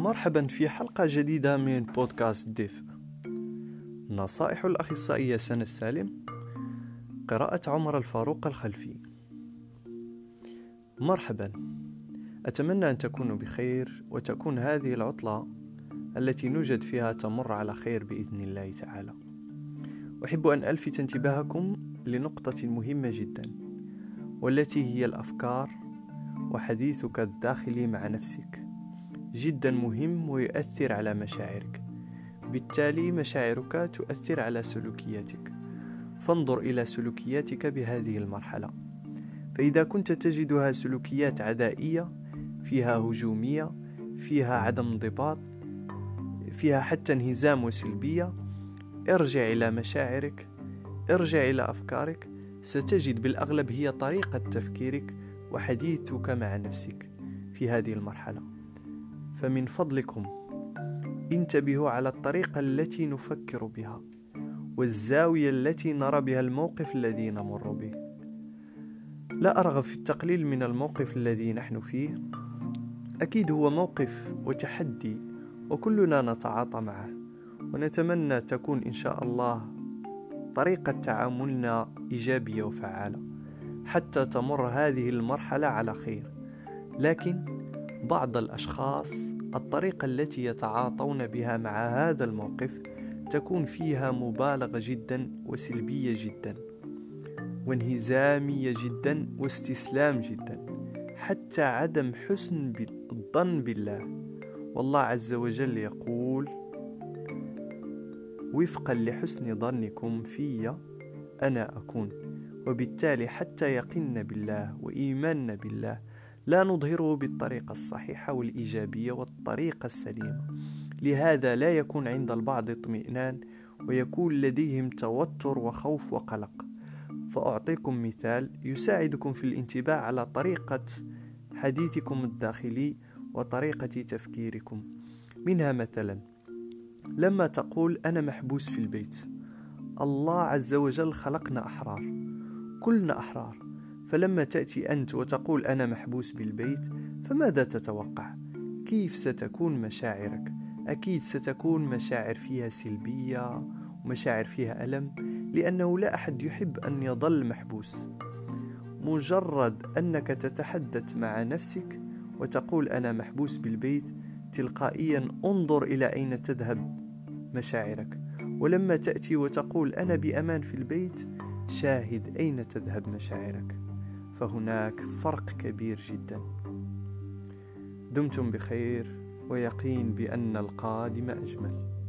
مرحبا في حلقة جديدة من بودكاست ديف. نصائح الأخصائية سنة السالم قراءة عمر الفاروق الخلفي. مرحبا. أتمنى أن تكونوا بخير وتكون هذه العطلة التي نوجد فيها تمر على خير بإذن الله تعالى. أحب أن ألفت انتباهكم لنقطة مهمة جدا والتي هي الأفكار وحديثك الداخلي مع نفسك. جدا مهم ويؤثر على مشاعرك. بالتالي مشاعرك تؤثر على سلوكياتك. فانظر إلى سلوكياتك بهذه المرحلة. فإذا كنت تجدها سلوكيات عدائية فيها هجومية فيها عدم انضباط فيها حتى انهزام وسلبيه ارجع إلى مشاعرك ارجع إلى أفكارك ستجد بالأغلب هي طريقة تفكيرك وحديثك مع نفسك في هذه المرحلة. فمن فضلكم. انتبهوا على الطريقة التي نفكر بها والزاوية التي نرى بها الموقف الذي نمر به. لا أرغب في التقليل من الموقف الذي نحن فيه. أكيد هو موقف وتحدي وكلنا نتعاطى معه ونتمنى تكون إن شاء الله طريقة تعاملنا إيجابية وفعالة حتى تمر هذه المرحلة على خير. لكن بعض الأشخاص الطريقة التي يتعاطون بها مع هذا الموقف تكون فيها مبالغة جدا وسلبية جدا وانهزامية جدا واستسلام جدا حتى عدم حسن الظن بالله. والله عز وجل يقول وفقا لحسن ظنكم في أنا أكون وبالتالي حتى يقن بالله وإيماننا بالله لا نظهره بالطريقة الصحيحة والإيجابية والطريقة السليمة. لهذا لا يكون عند البعض اطمئنان ويكون لديهم توتر وخوف وقلق. فأعطيكم مثال يساعدكم في الانتباه على طريقة حديثكم الداخلي وطريقة تفكيركم. منها مثلا لما تقول أنا محبوس في البيت الله عز وجل خلقنا أحرار كلنا أحرار. فلما تأتي أنت وتقول أنا محبوس بالبيت فماذا تتوقع؟ كيف ستكون مشاعرك؟ أكيد ستكون مشاعر فيها سلبية ومشاعر فيها ألم لأنه لا أحد يحب أن يظل محبوس مجرد أنك تتحدث مع نفسك وتقول أنا محبوس بالبيت تلقائيا انظر إلى أين تذهب مشاعرك ولما تأتي وتقول أنا بأمان في البيت شاهد أين تذهب مشاعرك فهناك فرق كبير جدا. دمتم بخير ويقين بأن القادم أجمل.